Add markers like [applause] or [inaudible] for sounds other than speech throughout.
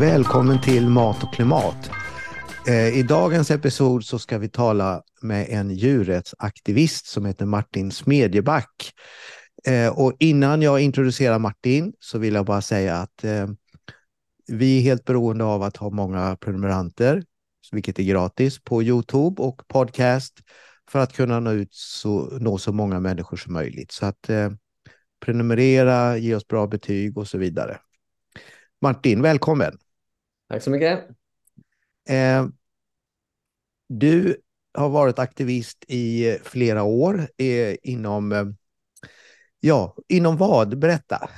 Välkommen till Mat och klimat. Eh, I dagens episod så ska vi tala med en djurrättsaktivist som heter Martin Smedjeback. Eh, och innan jag introducerar Martin så vill jag bara säga att eh, vi är helt beroende av att ha många prenumeranter, vilket är gratis, på Youtube och podcast för att kunna nå ut så, nå så många människor som möjligt. Så att prenumerera, ge oss bra betyg och så vidare. Martin, välkommen! Tack så mycket! Eh, du har varit aktivist i flera år eh, inom, eh, ja, inom vad? Berätta!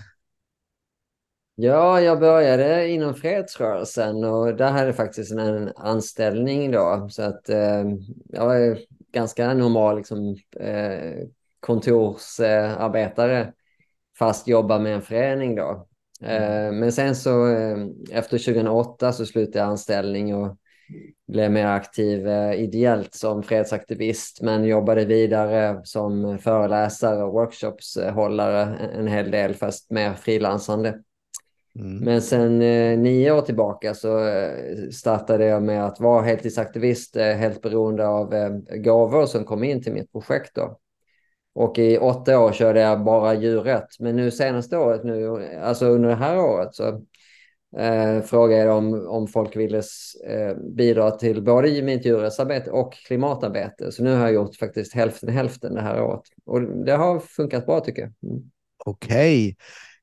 Ja, jag började inom fredsrörelsen och där hade jag faktiskt en anställning då. Så att eh, jag var ganska normal liksom, eh, kontorsarbetare fast jobba med en förening då. Eh, men sen så eh, efter 2008 så slutade jag anställning och blev mer aktiv eh, ideellt som fredsaktivist men jobbade vidare som föreläsare och workshopshållare en hel del fast mer frilansande. Mm. Men sen nio år tillbaka så startade jag med att vara heltidsaktivist helt beroende av gåvor som kom in till mitt projekt. Då. Och i åtta år körde jag bara djurrätt. Men nu senaste året, nu, alltså under det här året, så eh, frågade jag om, om folk ville eh, bidra till både mitt djurrättsarbete och klimatarbete. Så nu har jag gjort faktiskt hälften hälften det här året. Och det har funkat bra tycker jag. Mm. Okej, okay.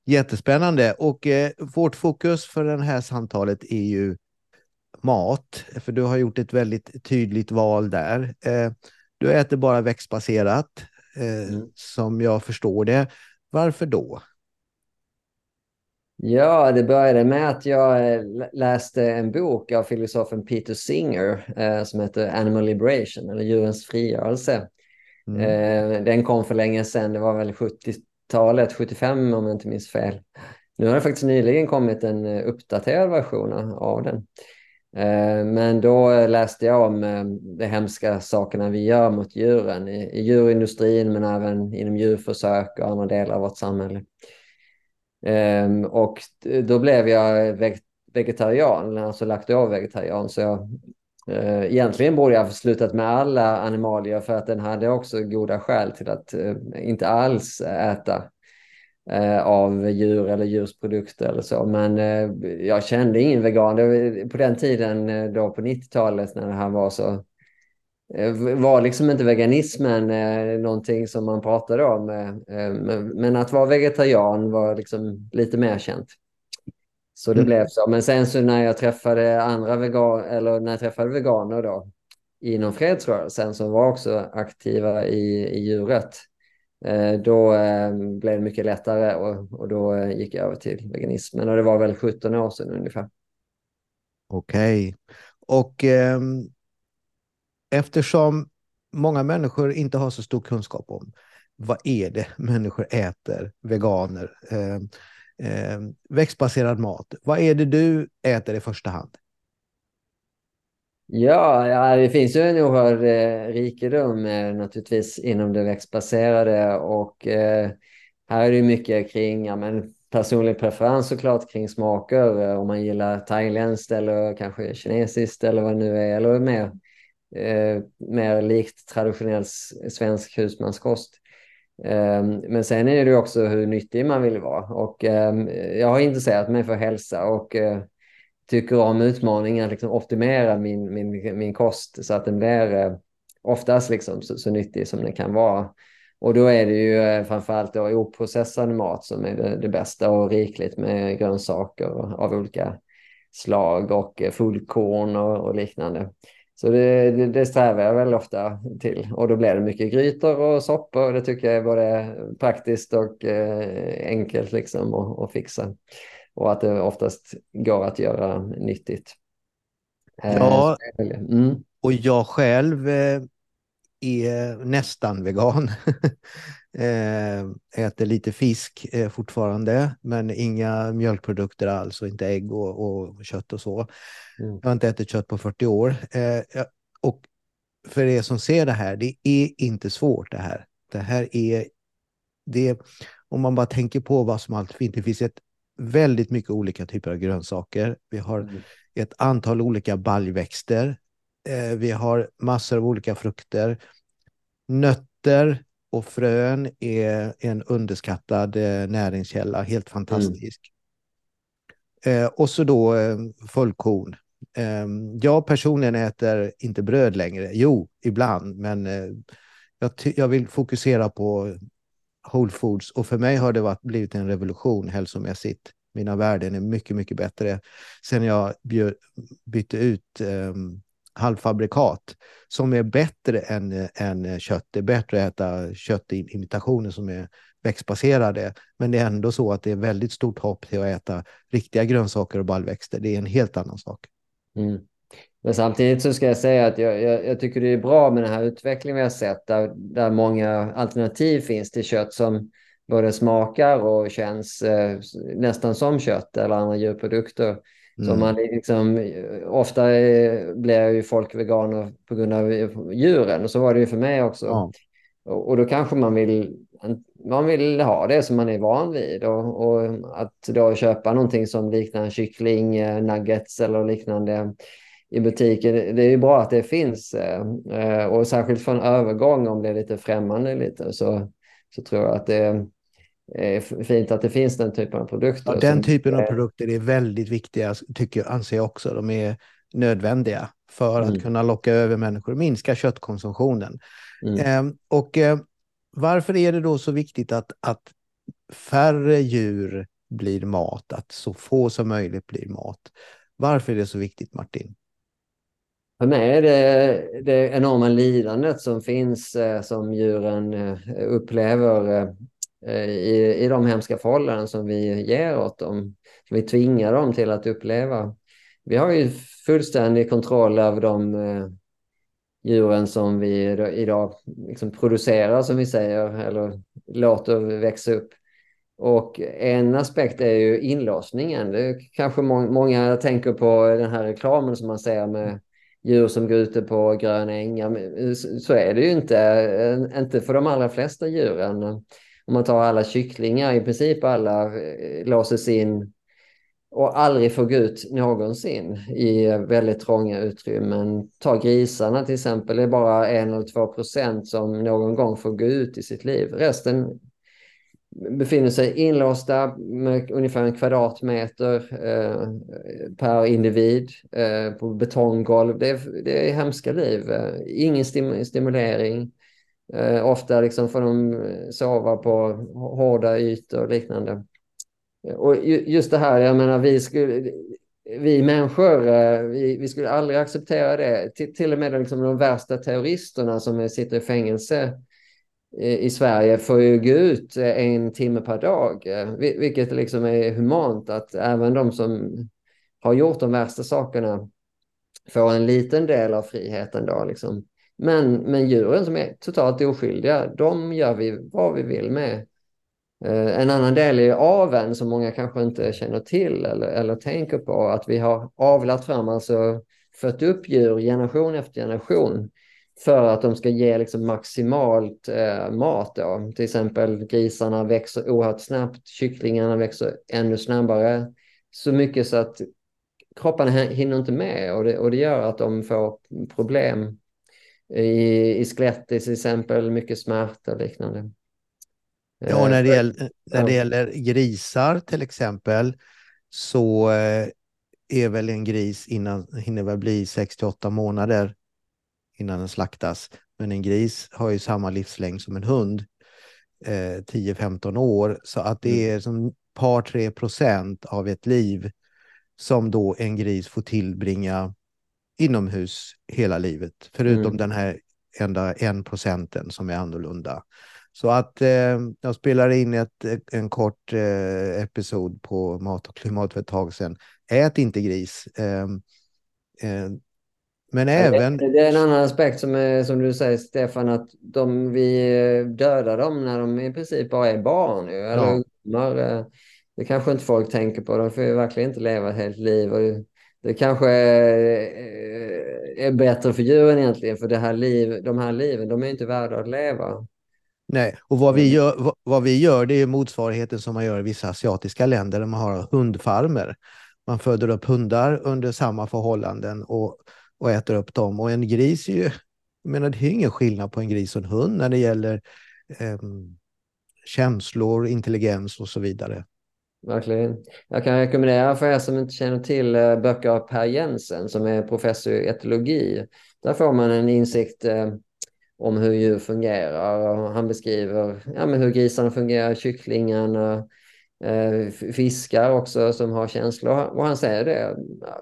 jättespännande. Och eh, vårt fokus för det här samtalet är ju mat. För du har gjort ett väldigt tydligt val där. Eh, du äter bara växtbaserat eh, mm. som jag förstår det. Varför då? Ja, det började med att jag eh, läste en bok av filosofen Peter Singer eh, som heter Animal Liberation, eller djurens frigörelse. Mm. Eh, den kom för länge sedan, det var väl 70-talet, 75 om jag inte minns fel. Nu har det faktiskt nyligen kommit en eh, uppdaterad version av den. Eh, men då eh, läste jag om eh, de hemska sakerna vi gör mot djuren i djurindustrin men även inom djurförsök och andra delar av vårt samhälle. Ehm, och då blev jag vegetarian, alltså laktovegetarian. Så jag, egentligen borde jag ha slutat med alla animalier för att den hade också goda skäl till att inte alls äta av djur eller djursprodukter eller så. Men eh, jag kände ingen vegan. På den tiden eh, då på 90-talet när det här var så eh, var liksom inte veganismen eh, någonting som man pratade om. Eh, men, att vara vegetarian var liksom lite mer känt. Så det mm. blev så. Men sen så när jag träffade andra vegan eller när jag träffade veganer då inom fredsrörelsen som var också aktiva i, i djuret Eh, Eh, då ehm, blev det mycket lättare och, och då eh, gick jag över till veganismen och det var väl 17 år sedan ungefär. Okej. Okay. Och eh, eftersom många människor inte har så stor kunskap om vad är det [laughs] människor äter, veganer, eh, eh, växtbaserad mat. Vad är det du äter i första hand? Ja, ja, det finns ju en oerhörd eh, rikedom eh, naturligtvis inom det växtbaserade och eh, här är det mycket kring ja, men personlig preferens såklart kring smaker. Eh, om man gillar thailändskt eller kanske kinesiskt eller vad det nu är eller mer, eh, mer likt traditionell svensk husmanskost. Eh, men sen är det också hur nyttig man vill vara och ehm, jag har intresserat mig för hälsa och eh, tycker om utmaningen att liksom optimera min, min, min kost så att den blir eh, oftast liksom så, så nyttig som den kan vara. Och då är det ju eh, framförallt då oprocessad mat som är det, det bästa och rikligt med grönsaker av olika slag och eh, fullkorn och, och liknande. Så det, det, det, strävar jag väl ofta till och då blir det mycket grytor och soppor. och Det tycker jag är både praktiskt och eh, enkelt liksom att fixa och att det oftast går att göra nyttigt. Eh, ja, mm. och jag själv eh, är nästan vegan. [laughs] Eh, äter lite fisk fortfarande, men inga mjölkprodukter alls och inte ägg och, och kött och så. Mm. Jag har inte ätit kött på 40 år. Och för er som ser det här, det är inte svårt det här. Det här är, det, om man bara tänker på vad som allt finns, det finns ett väldigt mycket olika typer av grönsaker. Vi har mm. ett antal olika baljväxter. Eh, vi har massor av olika frukter. Nötter och frön är en underskattad eh, näringskälla, helt fantastisk. Mm. Eh, och så då eh, fullkorn. Eh, jag personligen äter inte bröd längre. Jo, ibland, men eh, jag, jag vill fokusera på Whole Foods och för mig har det varit, blivit en revolution hälsomässigt. Mina värden är mycket, mycket bättre sen jag bjöd, bytte ut um, halvfabrikat som är bättre än, än kött. Det är bättre att äta köttimitationer som är växtbaserade. Men det är ändå så att det är väldigt stort hopp till att äta riktiga grönsaker och baljväxter. Det är en helt annan sak. Mm. Men samtidigt så ska jag säga att jag, jag, jag, tycker det är bra med den här utvecklingen vi har sett där, där många alternativ finns till kött som både smakar och känns eh, nästan som kött eller andra djurprodukter. Mm. Så man liksom, ofta blir ju folk veganer på grund av djuren och så var det ju för mig också. Ja. Och, och, då kanske man vill, man vill ha det som man är van vid och, och att då köpa någonting som liknar kyckling, eh, nuggets eller liknande i butiken. Det är ju bra att det finns eh, och särskilt för en övergång om det är lite främmande lite så, så tror jag att det är fint att det finns den typen av produkter. Ja, den typen av produkter är väldigt viktiga, tycker, anser jag också. De är nödvändiga för att mm. kunna locka över människor och minska köttkonsumtionen. Mm. Eh, och eh, varför är det då så viktigt att, att färre djur blir mat, att så få som möjligt blir mat? Varför är det så viktigt, Martin? För mig är det det enorma lidandet som finns eh, som djuren eh, upplever eh, i, i de hemska förhållanden som vi ger åt dem. Som vi tvingar dem till att uppleva. Vi har ju fullständig kontroll över de djuren som vi idag liksom producerar, som vi säger, eller låter växa upp. Och en aspekt är ju inlåsningen. Det kanske må många tänker på den här reklamen som man ser med djur som går ute på gröna ängar. Eh, så är det ju inte, eh, inte för de allra flesta djuren. Om man tar alla kycklingar, i princip alla eh, låses in och aldrig får gå ut någonsin i väldigt trånga utrymmen. Ta grisarna till exempel, det är bara en eller två procent som någon gång får gå ut i sitt liv. Resten befinner sig inlåsta med ungefär en kvadratmeter eh, per individ eh, på betonggolv. Det är, det är hemska liv. Eh, ingen stim stimulering. Eh, ofta liksom får de eh, sova på hårda ytor och liknande. Och just det här, jag menar, vi, skulle, vi människor, eh, vi, vi skulle aldrig acceptera det. Till, till och med liksom de värsta terroristerna som sitter i fängelse i Sverige får ju gå ut eh, en timme per dag, eh, vilket liksom är humant att även de som har gjort de värsta sakerna får en liten del av friheten då liksom. Men, men djuren som är totalt oskyldiga, de gör vi vad vi vill med. Eh, en annan del är aven som många kanske inte känner till eller, eller tänker på, att vi har avlat fram, alltså fött upp djur generation efter generation för att de ska ge liksom maximalt eh, mat. Då. Till exempel grisarna växer oerhört snabbt, kycklingarna växer ännu snabbare. Så mycket så att kropparna hinner inte med och det, och det gör att de får problem i, i skelettet till exempel, mycket smärta och liknande. Ja, när det, eh, gäller, när det gäller grisar till exempel så eh, är väl en gris innan, hinner väl bli 68 månader innan den slaktas. Men en gris har ju samma livslängd som en hund, eh, 10-15 år. Så att det mm. är som par tre procent av ett liv som då en gris får tillbringa inomhus hela livet. Förutom mm. den här enda en procenten som är annorlunda. Så att eh, jag spelade in ett, en kort eh, episod på Mat och klimat för ett tag sedan. Ät inte gris. Eh, eh men även... Det, är en annan aspekt som, är, som du säger Stefan, att de, vi dödar dem när de i princip bara är barn. Ju, eller ja. ungdomar. Eh, det kanske inte folk tänker på. De får ju verkligen inte leva ett helt liv. Det, kanske är, är, bättre för djuren egentligen. För det här liv, de här liven, de är inte värda att leva. Nej, och vad vi, gör, vad vi gör det är motsvarigheten som man gör i vissa asiatiska länder där man har hundfarmer. Man föder upp hundar under samma förhållanden och, och äter upp dem. Och en gris är ju, jag menar, det är ingen skillnad på en gris och en hund när det gäller eh, känslor, intelligens och så vidare. Verkligen. Jag kan rekommendera för er som inte känner till eh, böcker av Per Jensen som är professor i etologi. Där får man en insikt eh, om hur djur fungerar. Han beskriver ja, men hur grisarna fungerar, kycklingarna, fiskar också som har känslor. Och han säger det,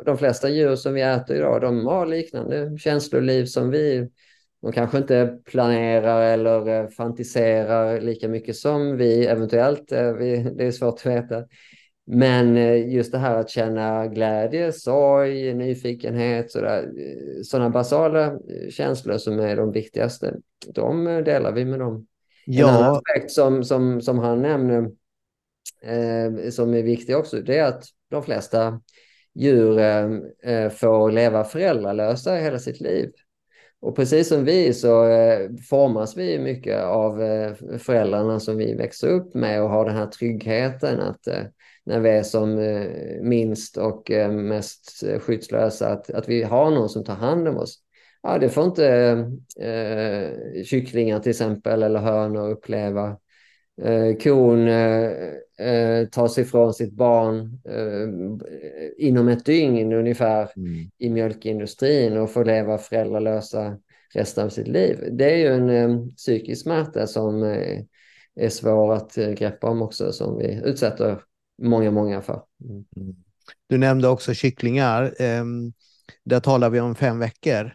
de flesta djur som vi äter idag, de har liknande känsloliv som vi. De kanske inte planerar eller eh, fantiserar lika mycket som vi eventuellt. Eh, [laughs] det är svårt att veta. Men eh, just det här att känna glädje, sorg, nyfikenhet, sådana basala känslor som är de viktigaste, de delar vi med dem. Ja. En annan aspekt som, som, som han nämner, eh, som är viktig också, det är att de flesta djur eh, eh, får leva föräldralösa hela sitt liv. Och precis som vi så eh, formas vi mycket av eh, föräldrarna som vi växer upp med och har den här tryggheten att eh, när vi är som eh, minst och eh, mest skyddslösa, att, att vi har någon som tar hand om oss. Ja, det får inte eh, kycklingar till exempel eller hönor uppleva. Eh, kon eh, tas ifrån sitt barn eh, inom ett dygn ungefär mm. i mjölkindustrin och får leva föräldralösa resten av sitt liv. Det är ju en eh, psykisk smärta som eh, är svår att eh, greppa om också, som vi utsätter många, många för. Mm. Du nämnde också kycklingar. Ehm, där talar vi om fem veckor.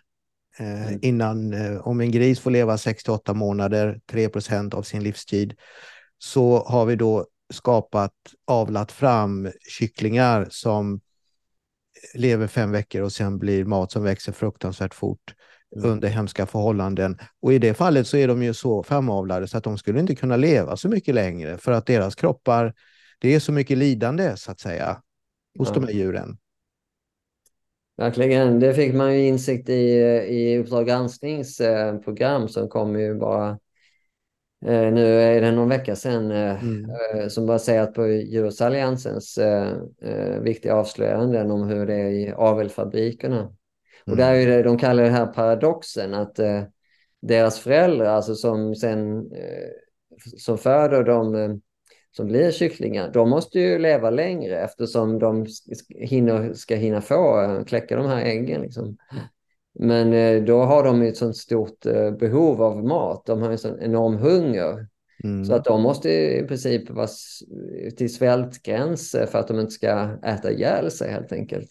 Mm. Innan, om en gris får leva 68 månader, 3% av sin livstid, så har vi då skapat, avlat fram kycklingar som lever fem veckor och sen blir mat som växer fruktansvärt fort mm. under hemska förhållanden. Och i det fallet så är de ju så framavlade så att de skulle inte kunna leva så mycket längre för att deras kroppar, det är så mycket lidande så att säga hos ja. de här djuren. Verkligen, det fick man ju insikt i i Uppdrag gransknings eh, som kom ju bara Eh, nu är det någon vecka sedan eh, mm. Eh, som baserat på Djurrättsalliansens viktiga avslöjanden om hur det är i avelfabrikerna. Mm. Och där är det, de kallar det här paradoxen att deras föräldrar, alltså som sen som föder de som blir kycklingar, de måste ju leva längre eftersom de hinner, ska hinna få kläcka de här äggen. Liksom. Men eh, då har de ett sånt stort eh, behov av mat. De har en sån enorm hunger. Mm. Så att de måste i princip vara till svältgräns eh, för att de inte ska äta ihjäl sig helt enkelt.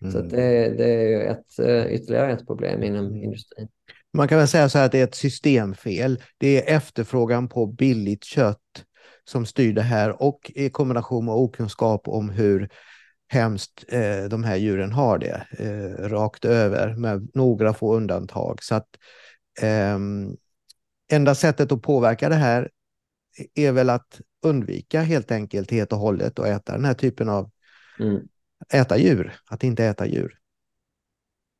Mm. Så det, det, är ett, ytterligare ett problem inom mm. industrin. Man kan väl säga så här att det är ett systemfel. Det är efterfrågan på billigt kött som styr det här och i kombination med okunskap om hur hemskt eh, de här djuren har det eh, rakt över med några få undantag. Så att eh, enda sättet att påverka det här är väl att undvika helt enkelt helt och hållet och äta den här typen av mm. äta djur, att inte äta djur.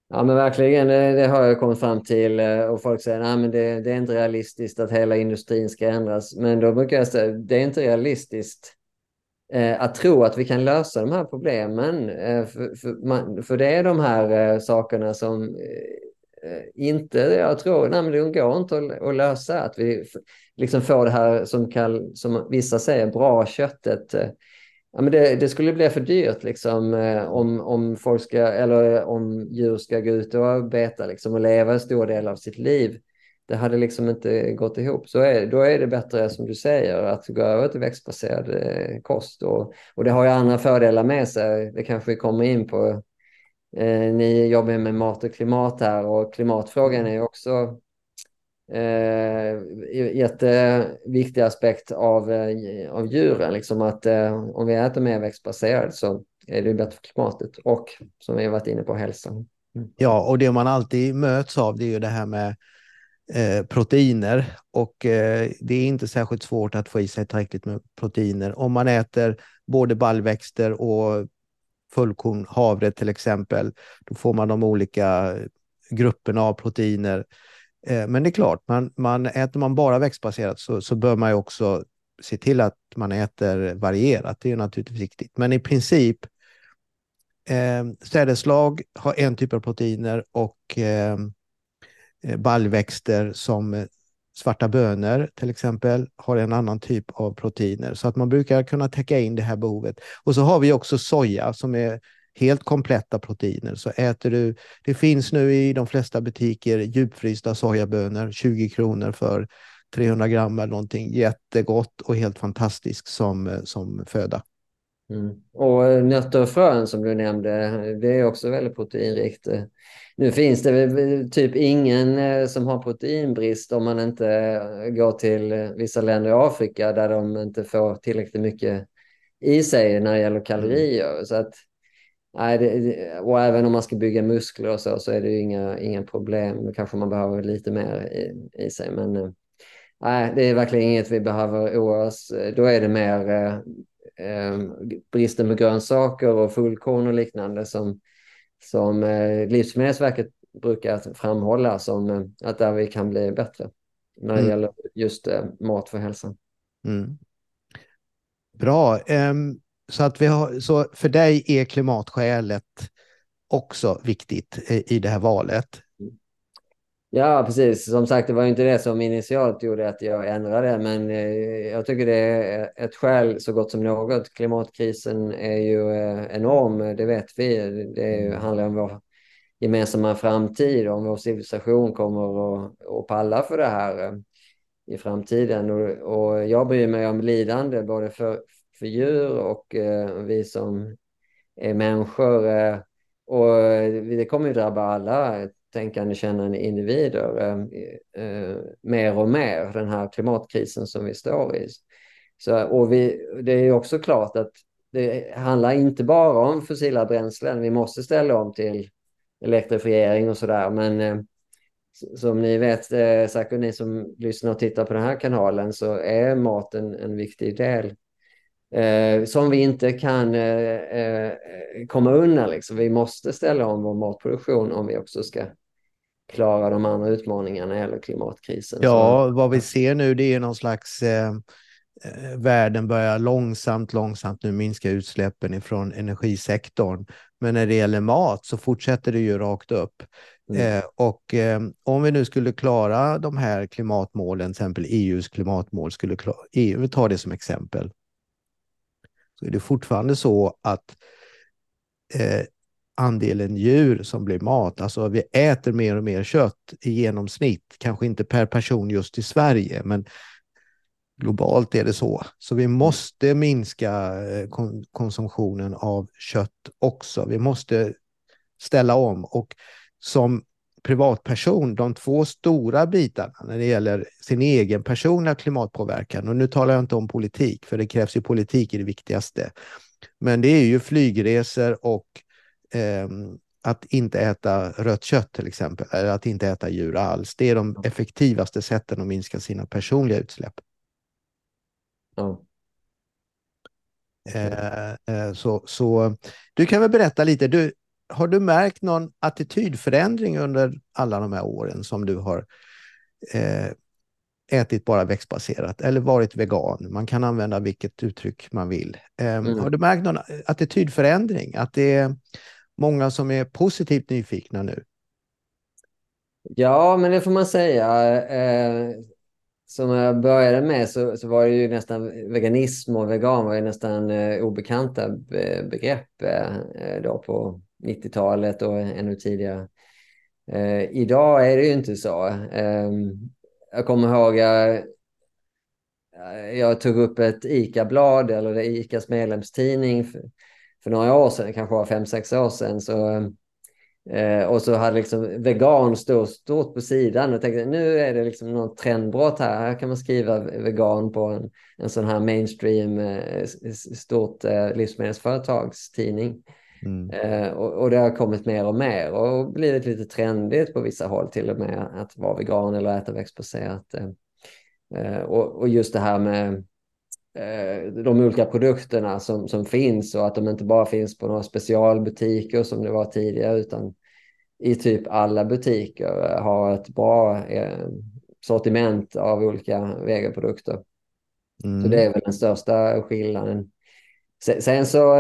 Ja men verkligen, det, har jag kommit fram till eh, och folk säger att det, det är inte realistiskt att hela industrin ska ändras. Men då brukar jag säga det är inte realistiskt Eh, att tro att vi kan lösa de här problemen. Eh, för, för, man, för, det är de här eh, sakerna som inte, jag tror, nej, men det går inte att, att, lösa. Att vi liksom får det här som, kall, som vissa säger, bra köttet. Ja, men det, det, skulle bli för dyrt liksom, om, om, folk ska, eller om djur ska gå ut och beta liksom, och leva en stor del av sitt liv det hade liksom inte gått ihop. Så är, då är det bättre som du säger att gå över till växtbaserad eh, kost. Och, och det har ju andra fördelar med sig. Det kanske vi kommer in på. Eh, ni jobbar med mat och klimat här och klimatfrågan är ju också eh, jätteviktig aspekt av, eh, av djuren. Liksom att eh, om vi äter mer växtbaserat så är det bättre för klimatet och som vi har varit inne på hälsan. Mm. Ja, och det man alltid möts av det är ju det här med Eh, proteiner och eh, det är inte särskilt svårt att få i sig tillräckligt med proteiner. Om man äter både baljväxter och fullkorn havre till exempel, då får man de olika grupperna av proteiner. Eh, men det är klart, man, man, äter man bara växtbaserat så, så bör man ju också se till att man äter varierat. Det är naturligtvis viktigt. Men i princip, eh, sädeslag har en typ av proteiner och eh Eh, baljväxter som eh, svarta bönor till exempel har en annan typ av proteiner. Så att man brukar kunna täcka in det här behovet. Och så har vi också soja som är helt kompletta proteiner. Så äter du, det finns nu i de flesta butiker djupfrysta sojabönor, 20 kronor för 300 gram eller någonting. Jättegott och helt fantastiskt som, eh, som föda. Mm. Och eh, nötter och frön som du nämnde, det är också väldigt proteinrikt. Nu finns det typ ingen eh, som har proteinbrist om man inte eh, går till vissa länder i Afrika där de inte får tillräckligt mycket i sig när det gäller kalorier. Mm. Så att, och även om man ska bygga muskler och så, så är det inga, inga problem. Kanske man behöver lite mer i, i sig. Men nej, det är verkligen inget vi behöver oroa oss. Då är det mer eh, bristen på grönsaker och fullkorn och liknande som, som eh, Livsmedelsverket brukar framhålla som eh, att där vi kan bli bättre när det mm. gäller just eh, mat för hälsan. Mm. Bra. Um, så, att vi har, så för dig är klimatskälet också viktigt i, i det här valet. Ja, precis. Som sagt, det var inte det som initialt gjorde att jag ändrade, men eh, jag tycker det är ett skäl så gott som något. Klimatkrisen är ju eh, enorm, det vet vi. Det mm. handlar om vår gemensamma framtid, om vår civilisation kommer att palla för det här eh, i framtiden. Och, och jag bryr mig om lidande både för, för djur och vi som är människor. och det kommer ju drabba alla tänkande, kännande individer eh, eh, mer och mer, den här klimatkrisen som vi står i. Så, och vi, det är också klart att det handlar inte bara om fossila bränslen. Vi måste ställa om till elektrifiering och sådär. Men eh, som ni vet, eh, säkert ni som lyssnar och tittar på den här kanalen, så är maten en viktig del. Eh, som vi inte kan eh, eh komma undan. Liksom. Vi måste ställa om vår matproduktion om vi också ska klara de andra utmaningarna eller klimatkrisen. Ja, vad vi ser nu det är någon slags eh, eh, världen börjar långsamt, långsamt nu minska utsläppen ifrån energisektorn. Men när det gäller mat så fortsätter det ju rakt upp. Mm. Eh, och eh, om vi nu skulle klara de här klimatmålen, till exempel EUs klimatmål, skulle klara, EU tar det som exempel, så är det fortfarande så att eh, andelen djur som blir mat. Alltså vi äter mer och mer kött i genomsnitt, kanske inte per person just i Sverige, men globalt är det så. Så vi måste minska eh, konsumtionen av kött också. Vi måste ställa om och som privatperson, de två stora bitarna när det gäller sin egen personliga klimatpåverkan, och nu talar jag inte om politik, för det krävs ju politik i det viktigaste, men det är ju flygresor och eh, att inte äta rött kött till exempel, eller att inte äta djur alls. Det är de effektivaste sätten att minska sina personliga utsläpp. Ja. Eh, eh, så, så du kan väl berätta lite, du, har du märkt någon attitydförändring under alla de här åren som du har eh, ätit bara växtbaserat eller varit vegan? Man kan använda vilket uttryck man vill. Eh, mm. Har du märkt någon attitydförändring? Att det många som är positivt nyfikna nu? Ja, men det får man säga. Eh, som jag började med så, så, var det ju nästan veganism och vegan var ju nästan eh, obekanta be begrepp eh, då på 90-talet och ännu tidigare. Eh, idag är det ju inte så. Eh, jag kommer ihåg jag, jag tog upp ett ICA-blad eller ICAs medlemstidning för, för några år sedan, kanske var fem, sex år sedan, så, eh, och så hade liksom vegan stått stort på sidan och tänkte nu är det liksom något trendbrott här. Här kan man skriva vegan på en, en sån här mainstream eh, stort eh, livsmedelsföretagstidning. Mm. Eh, och, och, det har kommit mer och mer och blivit lite trendigt på vissa håll till och med att vara vegan eller äta växtbaserat. Eh, eh, och, och just det här med Eh, de olika produkterna som, som finns och att de inte bara finns på några specialbutiker som det var tidigare utan i typ alla butiker har ett bra sortiment av olika vegaprodukter. Mm. Så det är väl den största skillnaden. Sen, sen så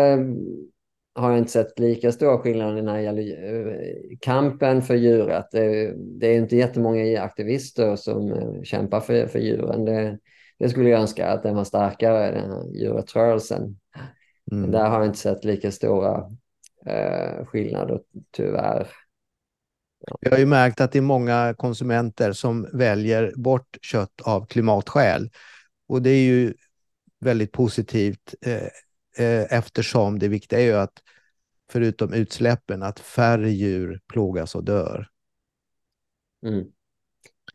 har jag inte sett lika stora skillnader när det gäller eh, kampen för djuret. Det, det är inte jättemånga aktivister som eh, kämpar för, för djuren. Det, det skulle jag önska att den var starkare, den här djurrättsrörelsen. Mm. Men där har jag inte sett lika stora eh, skillnader tyvärr. Vi har ju märkt att det är många konsumenter som väljer bort kött av klimatskäl. Och det är ju väldigt positivt eh, eh, eftersom det viktiga är ju att förutom utsläppen att färre djur plågas och dör. Mm.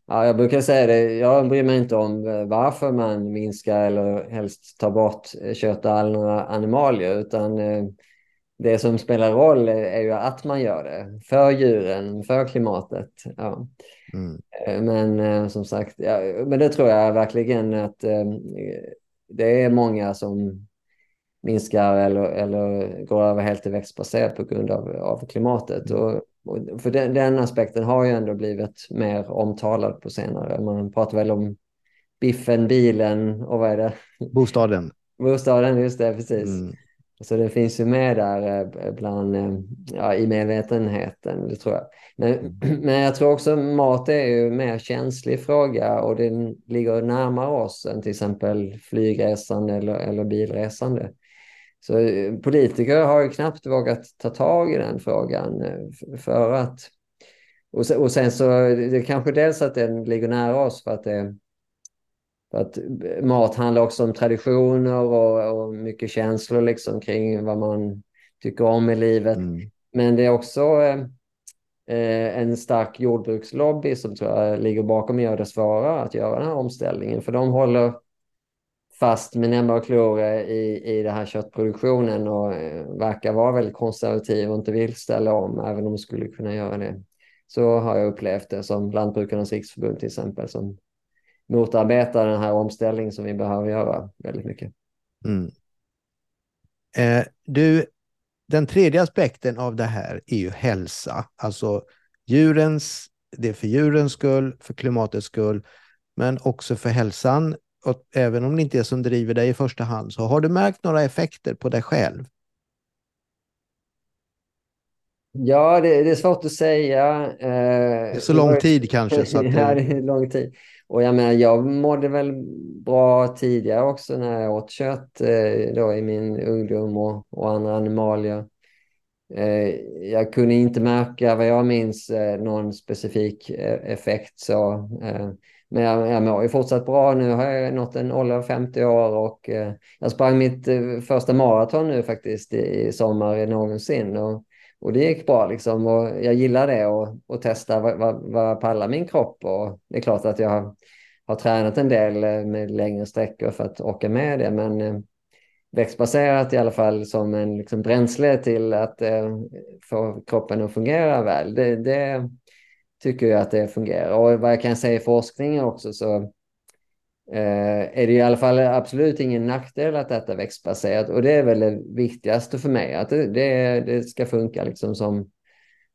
Ja, jag brukar säga det, jag bryr mig inte om eh, varför man minskar eller helst tar bort eh, kött och andra animalier, utan eh, det som spelar roll är ju att man gör det för djuren, för klimatet. Ja. Mm. Men som sagt, ja, men det tror jag verkligen att det är många som minskar eller, eller går över helt till växtbaserat på grund av, av klimatet. Mm. Och, och, för den, den, aspekten har ju ändå blivit mer omtalad på senare. Man pratar väl om biffen, bilen och vad är det? Bostaden. [laughs] Bostaden, just det, precis. Mm. Så det finns ju med där eh, bland, eh, ja, i medvetenheten, det tror jag. Men, mm. [clears throat] men jag tror också mat är ju en mer känslig fråga och den ligger närmare oss än till exempel flygresande eller, eller bilresande. Så eh, politiker har ju knappt vågat ta tag i den frågan eh, för att... Och sen, och sen så, det är kanske dels att den ligger nära oss för att det... För att mat handlar också om traditioner och, och mycket känslor liksom kring vad man tycker om i livet. Mm. Men det är också eh, eh en stark jordbrukslobby som tror jag ligger bakom och gör det svårare att göra den här omställningen. För de håller fast med näbbar och klor i, i den här köttproduktionen och eh, verkar vara väldigt konservativ och inte vill ställa om, även om de skulle kunna göra det. Så har jag upplevt det som Lantbrukarnas riksförbund till exempel, som motarbetar den här omställningen som vi behöver göra väldigt mycket. Mm. Eh, du, den tredje aspekten av det här är ju hälsa, alltså djurens, det är för djurens skull, för klimatets skull, men också för hälsan och även om det inte är som driver dig i första hand, så har du märkt några effekter på dig själv? Ja, det, det är svårt att säga. Eh, det är så lång tid kanske. Så att [laughs] ja, det är lång tid. Och jag menar, jag mådde väl bra tidigare också när jag åt kött eh, då i min ungdom och, och andra animalier. Eh, jag kunde inte märka, vad jag minns, någon specifik effekt. Så, men jag, jag mår ju fortsatt bra. Nu har jag nått en ålder av 50 år och eh, jag sprang mitt eh, första maraton nu faktiskt i, i sommar någonsin. Och, och det gick bra liksom och jag gillar det och, och testa vad, vad, vad pallar min kropp. Och det är klart att jag har, har tränat en del eh, med längre sträckor för att orka med det. Men eh, växtbaserat i alla fall som en liksom, bränsle till att eh, få kroppen att fungera väl. Det, det, tycker jag att det fungerar. Och vad jag kan säga i forskningen också så eh, är det i alla fall absolut ingen nackdel att äta växtbaserat. Och det är väl det viktigaste för mig, att det, det, det ska funka liksom som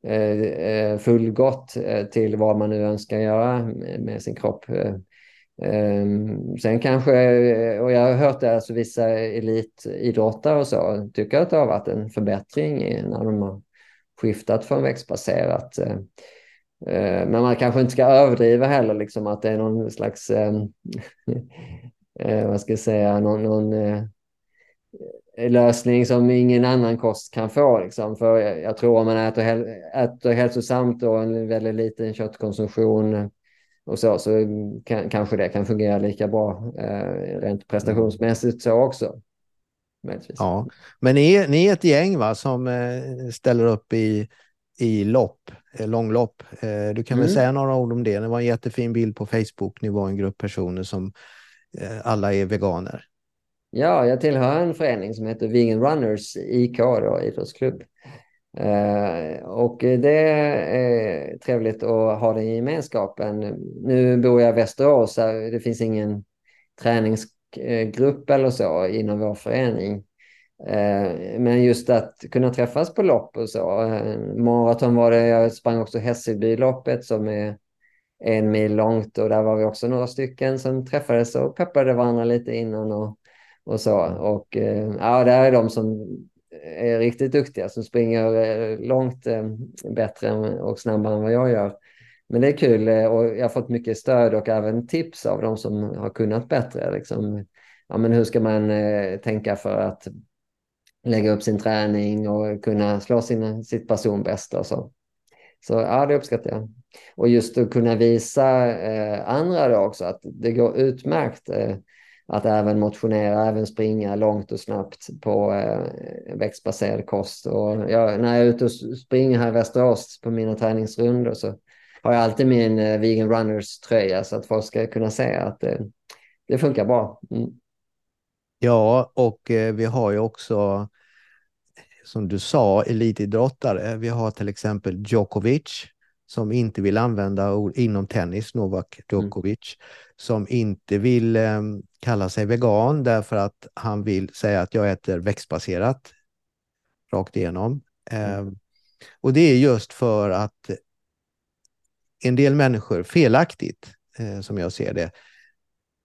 eh, eh fullgott eh, till vad man nu önskar göra med, med sin kropp. Eh, ehm, sen kanske, eh, och jag har hört det, alltså vissa elitidrottare och så tycker att det har varit en förbättring när de har skiftat från växtbaserat. Eh, Eh, men man kanske inte ska överdriva heller, liksom att det är någon slags, eh, [laughs] eh, vad ska jag säga, någon, någon eh, lösning som ingen annan kost kan få. Liksom. För jag tror om man äter, äter hälsosamt och en väldigt liten köttkonsumtion och så, så kan, kanske det kan fungera lika bra eh, rent prestationsmässigt så också. Ja, men ni är, ni är ett gäng va, som ställer upp i i lopp, eh, långlopp. Eh, du kan mm. väl säga några ord om det? Det var en jättefin bild på Facebook. Ni var en grupp personer som eh, alla är veganer. Ja, jag tillhör en förening som heter Vegan Runners IK, då, idrottsklubb. och det är trevligt att ha den gemenskapen. Nu bor jag i Västerås, det finns ingen träningsgrupp eller så inom vår förening. Eh, men just att kunna träffas på lopp och så. Eh, maraton var det, jag sprang också Hässelbyloppet som är en mil långt och där var vi också några stycken som träffades och peppade varandra lite innan och, och så. Och eh, ja, det är de som är riktigt duktiga som springer långt bättre och snabbare än vad jag gör. Men det är kul och jag har fått mycket stöd och även tips av de som har kunnat bättre. Liksom, ja, men hur ska man tänka för att lägga upp sin träning och kunna slå sin, sitt personbästa och så. Så ja, det uppskattar jag. Och just att kunna visa eh, andra då också att det går utmärkt eh, att även motionera, även springa långt och snabbt på eh, växtbaserad kost. Och jag, när jag är ute och springer här i Västerås på mina träningsrundor så har jag alltid min eh, Vegan Runners tröja så att folk ska kunna se att eh, det funkar bra. Mm. Ja, och eh, vi har ju också som du sa, elitidrottare. Vi har till exempel Djokovic som inte vill använda ord inom tennis, Novak Djokovic, mm. som inte vill eh, kalla sig vegan därför att han vill säga att jag äter växtbaserat rakt igenom. Mm. Eh, och det är just för att en del människor, felaktigt eh, som jag ser det,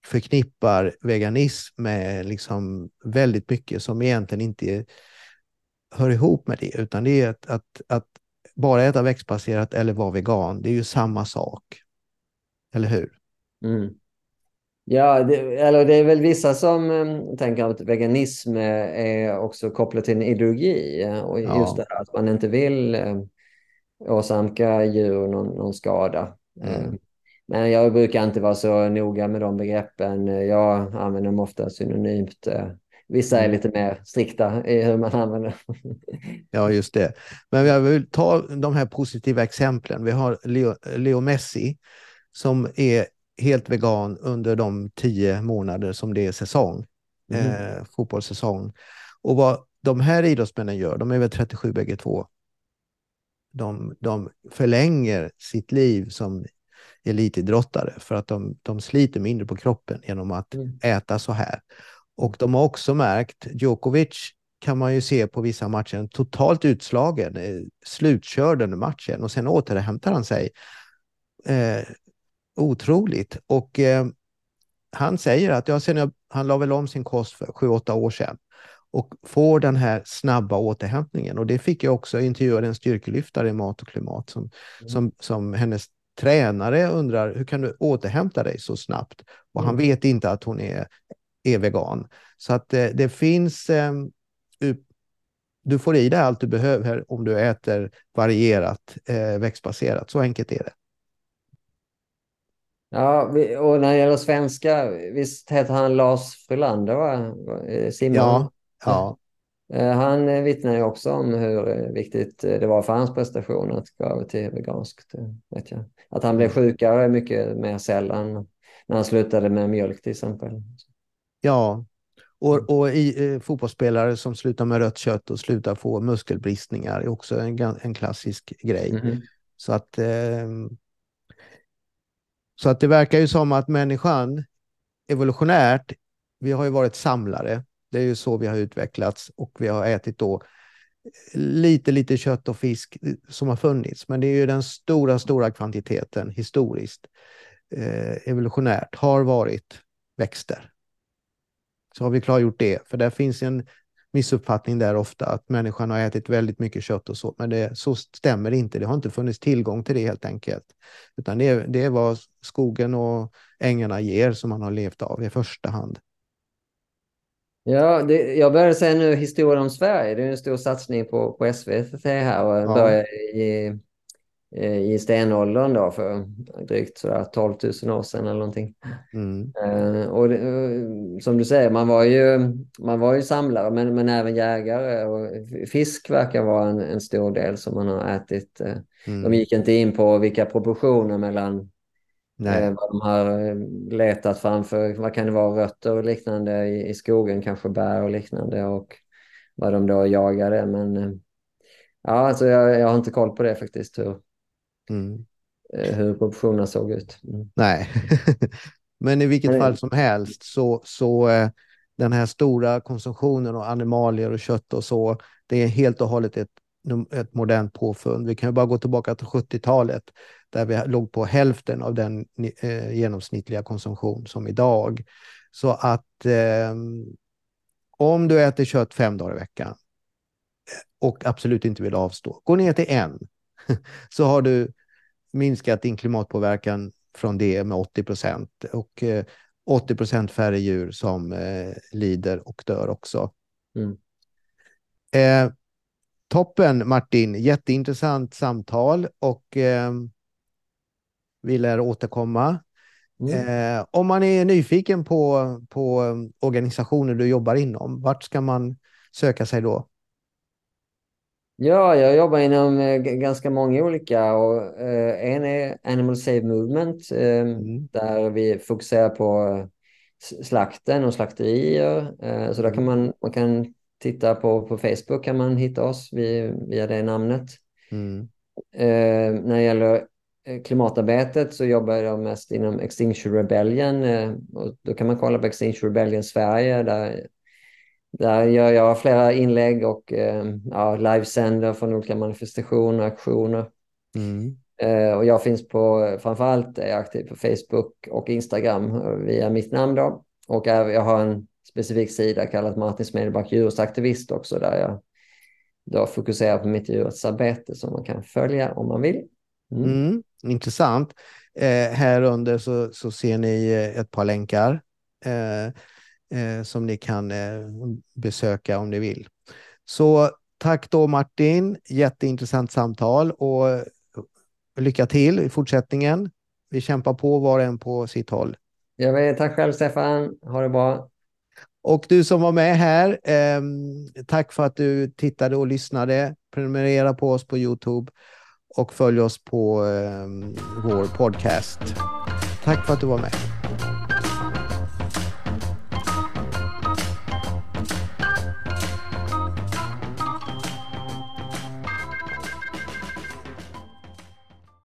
förknippar veganism med liksom väldigt mycket som egentligen inte hör ihop med det, utan det är att, att, att bara äta växtbaserat eller vara vegan, det är ju samma sak. Eller hur? Mm. Ja, det, eller det är väl vissa som um, tänker att veganism är också kopplat till en ideologi. Och ja. just det här att man inte vill um, åsamka djur någon, någon skada. Mm. Um, men jag brukar inte vara så noga med de begreppen. Jag använder dem ofta synonymt. Vissa är mm. lite mer strikta i hur man använder Ja, just det. Men jag vill ta de här positiva exemplen. Vi har Leo, Leo Messi som är helt vegan under de tio månader som det är säsong, mm. eh, fotbollssäsong. Och vad de här idrottsmännen gör, de är väl 37 bägge två. De, de förlänger sitt liv som elitidrottare för att de, de sliter mindre på kroppen genom att mm. äta så här. Och de har också märkt, Djokovic kan man ju se på vissa matcher, totalt utslagen, eh, slutkörd under matchen och sen återhämtar han sig. Eh, otroligt. Och eh, han säger att ja, sen jag, han la väl om sin kost för sju, åtta år sedan och får den här snabba återhämtningen. Och det fick jag också intervjua en styrkelyftare i Mat och klimat som, mm. som, som hennes tränare undrar hur kan du återhämta dig så snabbt? Och mm. han vet inte att hon är är vegan. Så att det, eh, det finns, eh, du får i dig allt du behöver om du äter varierat eh, växtbaserat. Så enkelt är det. Ja, och när det gäller svenska, visst heter han Lars Frölander, va? Simon? Ja, ja. Han vittnar ju också om hur viktigt det var för hans prestation att gå över till veganskt. Vet jag. Att han blev sjukare mycket mer sällan när han slutade med mjölk till exempel. Ja, och, mm. och i, eh, fotbollsspelare som slutar med rött kött och slutar få muskelbristningar är också en, en klassisk grej. Mm. Så, att, eh, så att det verkar ju som att människan evolutionärt, vi har ju varit samlare. Det är ju så vi har utvecklats och vi har ätit då lite, lite kött och fisk som har funnits. Men det är ju den stora, stora kvantiteten historiskt, eh, evolutionärt, har varit växter så har vi klargjort det. För där finns en missuppfattning där ofta att människan har ätit väldigt mycket kött och så, men det, så stämmer det inte. Det har inte funnits tillgång till det helt enkelt. Utan det det är vad skogen och ängarna ger som man har levt av i första hand. Ja, det, jag började säga nu historien om Sverige. Det är en stor satsning på, på SVT här och ja. började i Eh, i stenåldern då för drygt sådär 12 000 år sedan eller någonting. Mm. Uh, och det, uh, som du säger, man var ju, man var ju samlare men, men även jägare och fisk verkar vara en, en stor del som man har ätit. Uh, mm. De gick inte in på vilka proportioner mellan vad de har letat framför, vad kan det vara, rötter och liknande i, i skogen, kanske bär och liknande och vad de då jagade. Men ja, alltså jag, jag har inte koll på det faktiskt. Hur, Mm. Eh, hur proportionerna såg ut. Mm. Nej, [laughs] men i vilket fall som helst så, så eh, den här stora konsumtionen av animalier och kött och så, det är helt och hållet ett, ett modernt påfund. Vi kan ju bara gå tillbaka till 70-talet där vi låg på hälften av den eh, genomsnittliga konsumtion som idag. Så att eh, om du äter kött fem dagar i veckan och absolut inte vill avstå, gå ner till en, [laughs] så har du minskat din klimatpåverkan från det med 80 procent. Och eh, 80 procent färre djur som eh, lider och dör också. Mm. Eh, toppen Martin, jätteintressant samtal och eh, vi lär återkomma. Mm. Eh, om man är nyfiken på, på organisationer du jobbar inom, vart ska man söka sig då? Ja, jag jobbar inom eh, ganska många olika och eh, en är Animal Save Movement eh, mm. där vi fokuserar på slakten och slakterier. Eh, så där kan mm. man, man kan titta på, på Facebook kan man hitta oss via, via det namnet. Mm. Eh, när det gäller eh, klimatarbetet så jobbar jag mest inom Extinction Rebellion. och då kan man kolla på Extinction Rebellion Sverige där där gör jag flera inlägg och eh, ja, livesänder från olika manifestationer och aktioner. Mm. Eh, och jag finns på, framförallt är jag aktiv på Facebook och Instagram via mitt namn då. Och jag har en specifik sida kallad Martin Smedback djurrättsaktivist också där jag då fokuserar på mitt djurrättsarbete som man kan följa om man vill. Mm. Mm, intressant. Eh, här under så, så ser ni eh, ett par länkar. Eh, eh, som ni kan eh, besöka om ni vill. Så tack då Martin, jätteintressant samtal och lycka till i fortsättningen. Vi kämpar på var och en på sitt håll. Jag vet, tack själv Stefan, ha det bra. Och du som var med här, eh, tack för att du tittade och lyssnade. Prenumerera på oss på Youtube och följ oss på eh, vår podcast. Tack för att du var med.